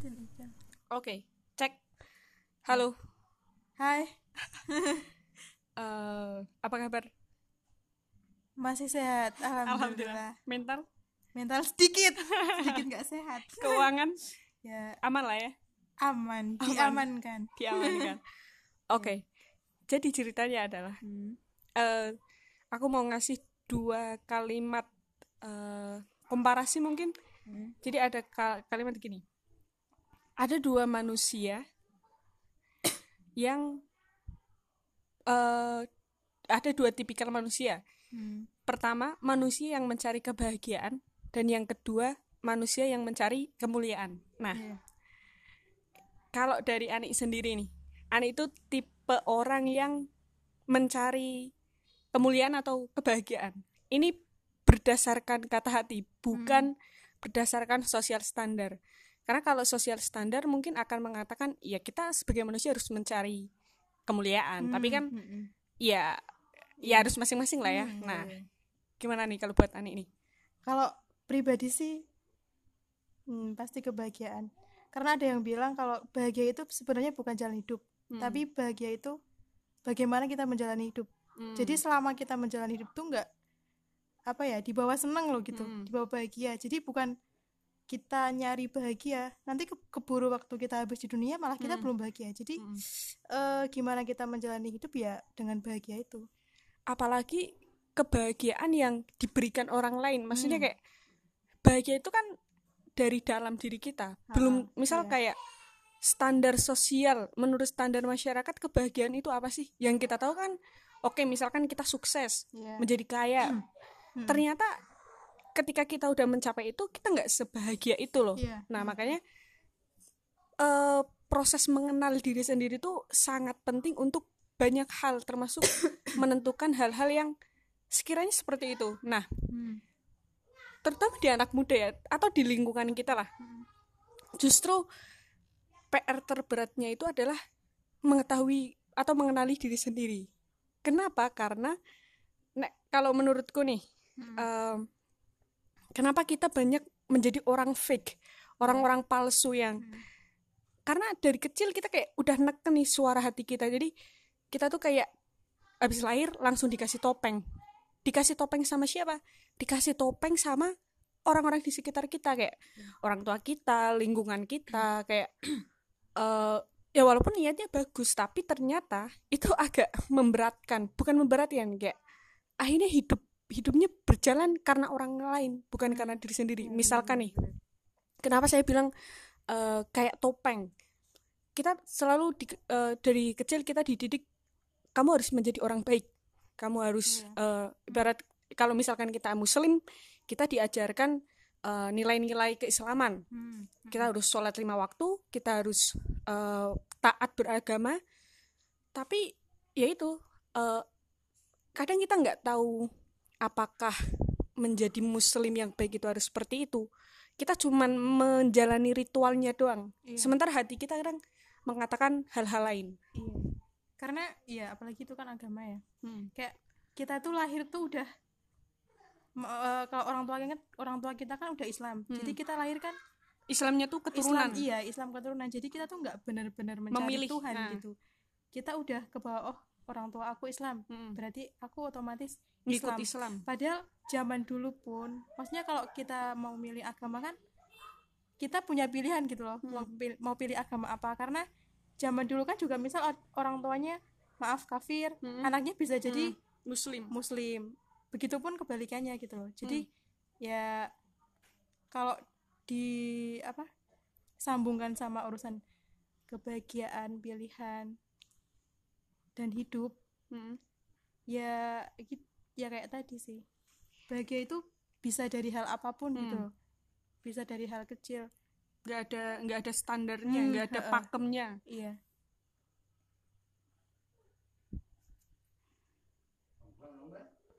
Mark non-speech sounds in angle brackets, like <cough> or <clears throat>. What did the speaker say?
Aja. Oke, cek. Halo. Hai, <laughs> eh apa kabar? masih sehat. Alhamdulillah. Mental, Mental sedikit, sedikit nggak sehat. <laughs> keuangan Ya aman lah ya, aman, Aman. diamankan. diamankan. <laughs> Oke. Jadi ceritanya adalah Hmm. eh aku mau ngasih dua kalimat eh komparasi mungkin. Hmm. Jadi ada ka- kalimat gini. Ada dua manusia yang eh ada dua tipikal manusia. Hmm. Pertama, manusia yang mencari kebahagiaan dan yang kedua, manusia yang mencari kemuliaan. Nah, Iya. kalau dari Ani sendiri nih, Ani itu tipe orang yang mencari kemuliaan atau kebahagiaan. Ini berdasarkan kata hati, bukan berdasarkan sosial standar. Karena kalau sosial standar mungkin akan mengatakan, ya kita sebagai manusia harus mencari kemuliaan. Tapi kan, Hmm, hmm, ya, ya harus masing-masing lah ya. hmm. Nah, gimana nih kalau buat Ani nih? Kalau pribadi sih hmm, pasti kebahagiaan. Karena ada yang bilang kalau bahagia itu sebenarnya bukan jalan hidup, Hmm. tapi bahagia itu bagaimana kita menjalani hidup. Hmm. Jadi selama kita menjalani hidup tuh nggak apa ya dibawa seneng loh gitu, Mm. dibawa bahagia. Jadi bukan kita nyari bahagia, nanti ke- keburu waktu kita habis di dunia malah kita Mm. belum bahagia. Jadi Mm. eh, gimana kita menjalani hidup ya dengan bahagia itu. apalagi kebahagiaan yang diberikan orang lain maksudnya Hmm. kayak bahagia itu kan dari dalam diri kita belum misal iya. kayak standar sosial menurut standar masyarakat kebahagiaan itu apa sih yang kita tahu kan oke misalkan kita sukses Iya. menjadi kaya Hmm. ternyata ketika kita udah mencapai itu kita nggak sebahagia itu loh Iya. nah makanya eh, proses mengenal diri sendiri itu sangat penting untuk banyak hal termasuk <coughs> menentukan hal-hal yang sekiranya seperti itu. Nah, Hmm. terutama di anak muda ya atau di lingkungan kita lah. Hmm. Justru PR terberatnya itu adalah mengetahui atau mengenali diri sendiri. Kenapa? Karena nek, kalau menurutku nih, Hmm. em, kenapa kita banyak menjadi orang fake, orang-orang palsu yang Hmm. karena dari kecil kita kayak udah neken nih suara hati kita. Jadi kita tuh kayak habis lahir langsung dikasih topeng. Dikasih topeng sama siapa? Dikasih topeng sama orang-orang di sekitar kita kayak orang tua kita lingkungan kita kayak <clears throat> eh ya walaupun niatnya bagus tapi ternyata itu agak <laughs> memberatkan. Bukan memberatkan kayak akhirnya hidup hidupnya berjalan karena orang lain bukan karena diri sendiri. Iya, misalkan nih kenapa saya bilang eh, kayak topeng? Kita selalu di- eh, dari kecil kita dididik kamu harus menjadi orang baik. Kamu harus eh, ibarat kalau misalkan kita muslim kita diajarkan eh, nilai-nilai keislaman. Hmm. kita harus sholat lima waktu kita harus eh, taat beragama. Tapi ya itu eh, kadang kita nggak tahu apakah menjadi muslim yang baik itu harus seperti itu kita cuman menjalani ritualnya doang Iya. sementara hati kita kadang mengatakan hal-hal lain Iya. Karena ya apalagi itu kan agama ya. Kayak kita tuh lahir tuh udah eh, kalau orang tua kan orang tua kita kan udah Islam. Hmm. Jadi kita lahir kan Islamnya tuh keturunan Islam iya, Islam keturunan. Jadi kita tuh nggak benar-benar mencari Memilih, Tuhan nah. gitu. Kita udah ke bawah oh orang tua aku Islam. Mm. Berarti aku otomatis ngikut Islam. Islam Padahal zaman dulu pun, maksudnya kalau kita mau milih agama kan kita punya pilihan gitu loh, mau, pil- mau pilih agama apa karena zaman dulu kan juga misal orang tuanya maaf kafir, Mm. anaknya bisa jadi muslim muslim. Begitupun kebalikannya gitu loh. Jadi ya kalau di apa sambungkan sama urusan kebahagiaan, pilihan dan hidup Mm. ya ya kayak tadi sih bahagia itu bisa dari hal apa pun gitu Hmm. loh. bisa dari hal kecil nggak ada nggak ada standarnya Hmm, nggak ada pakemnya iya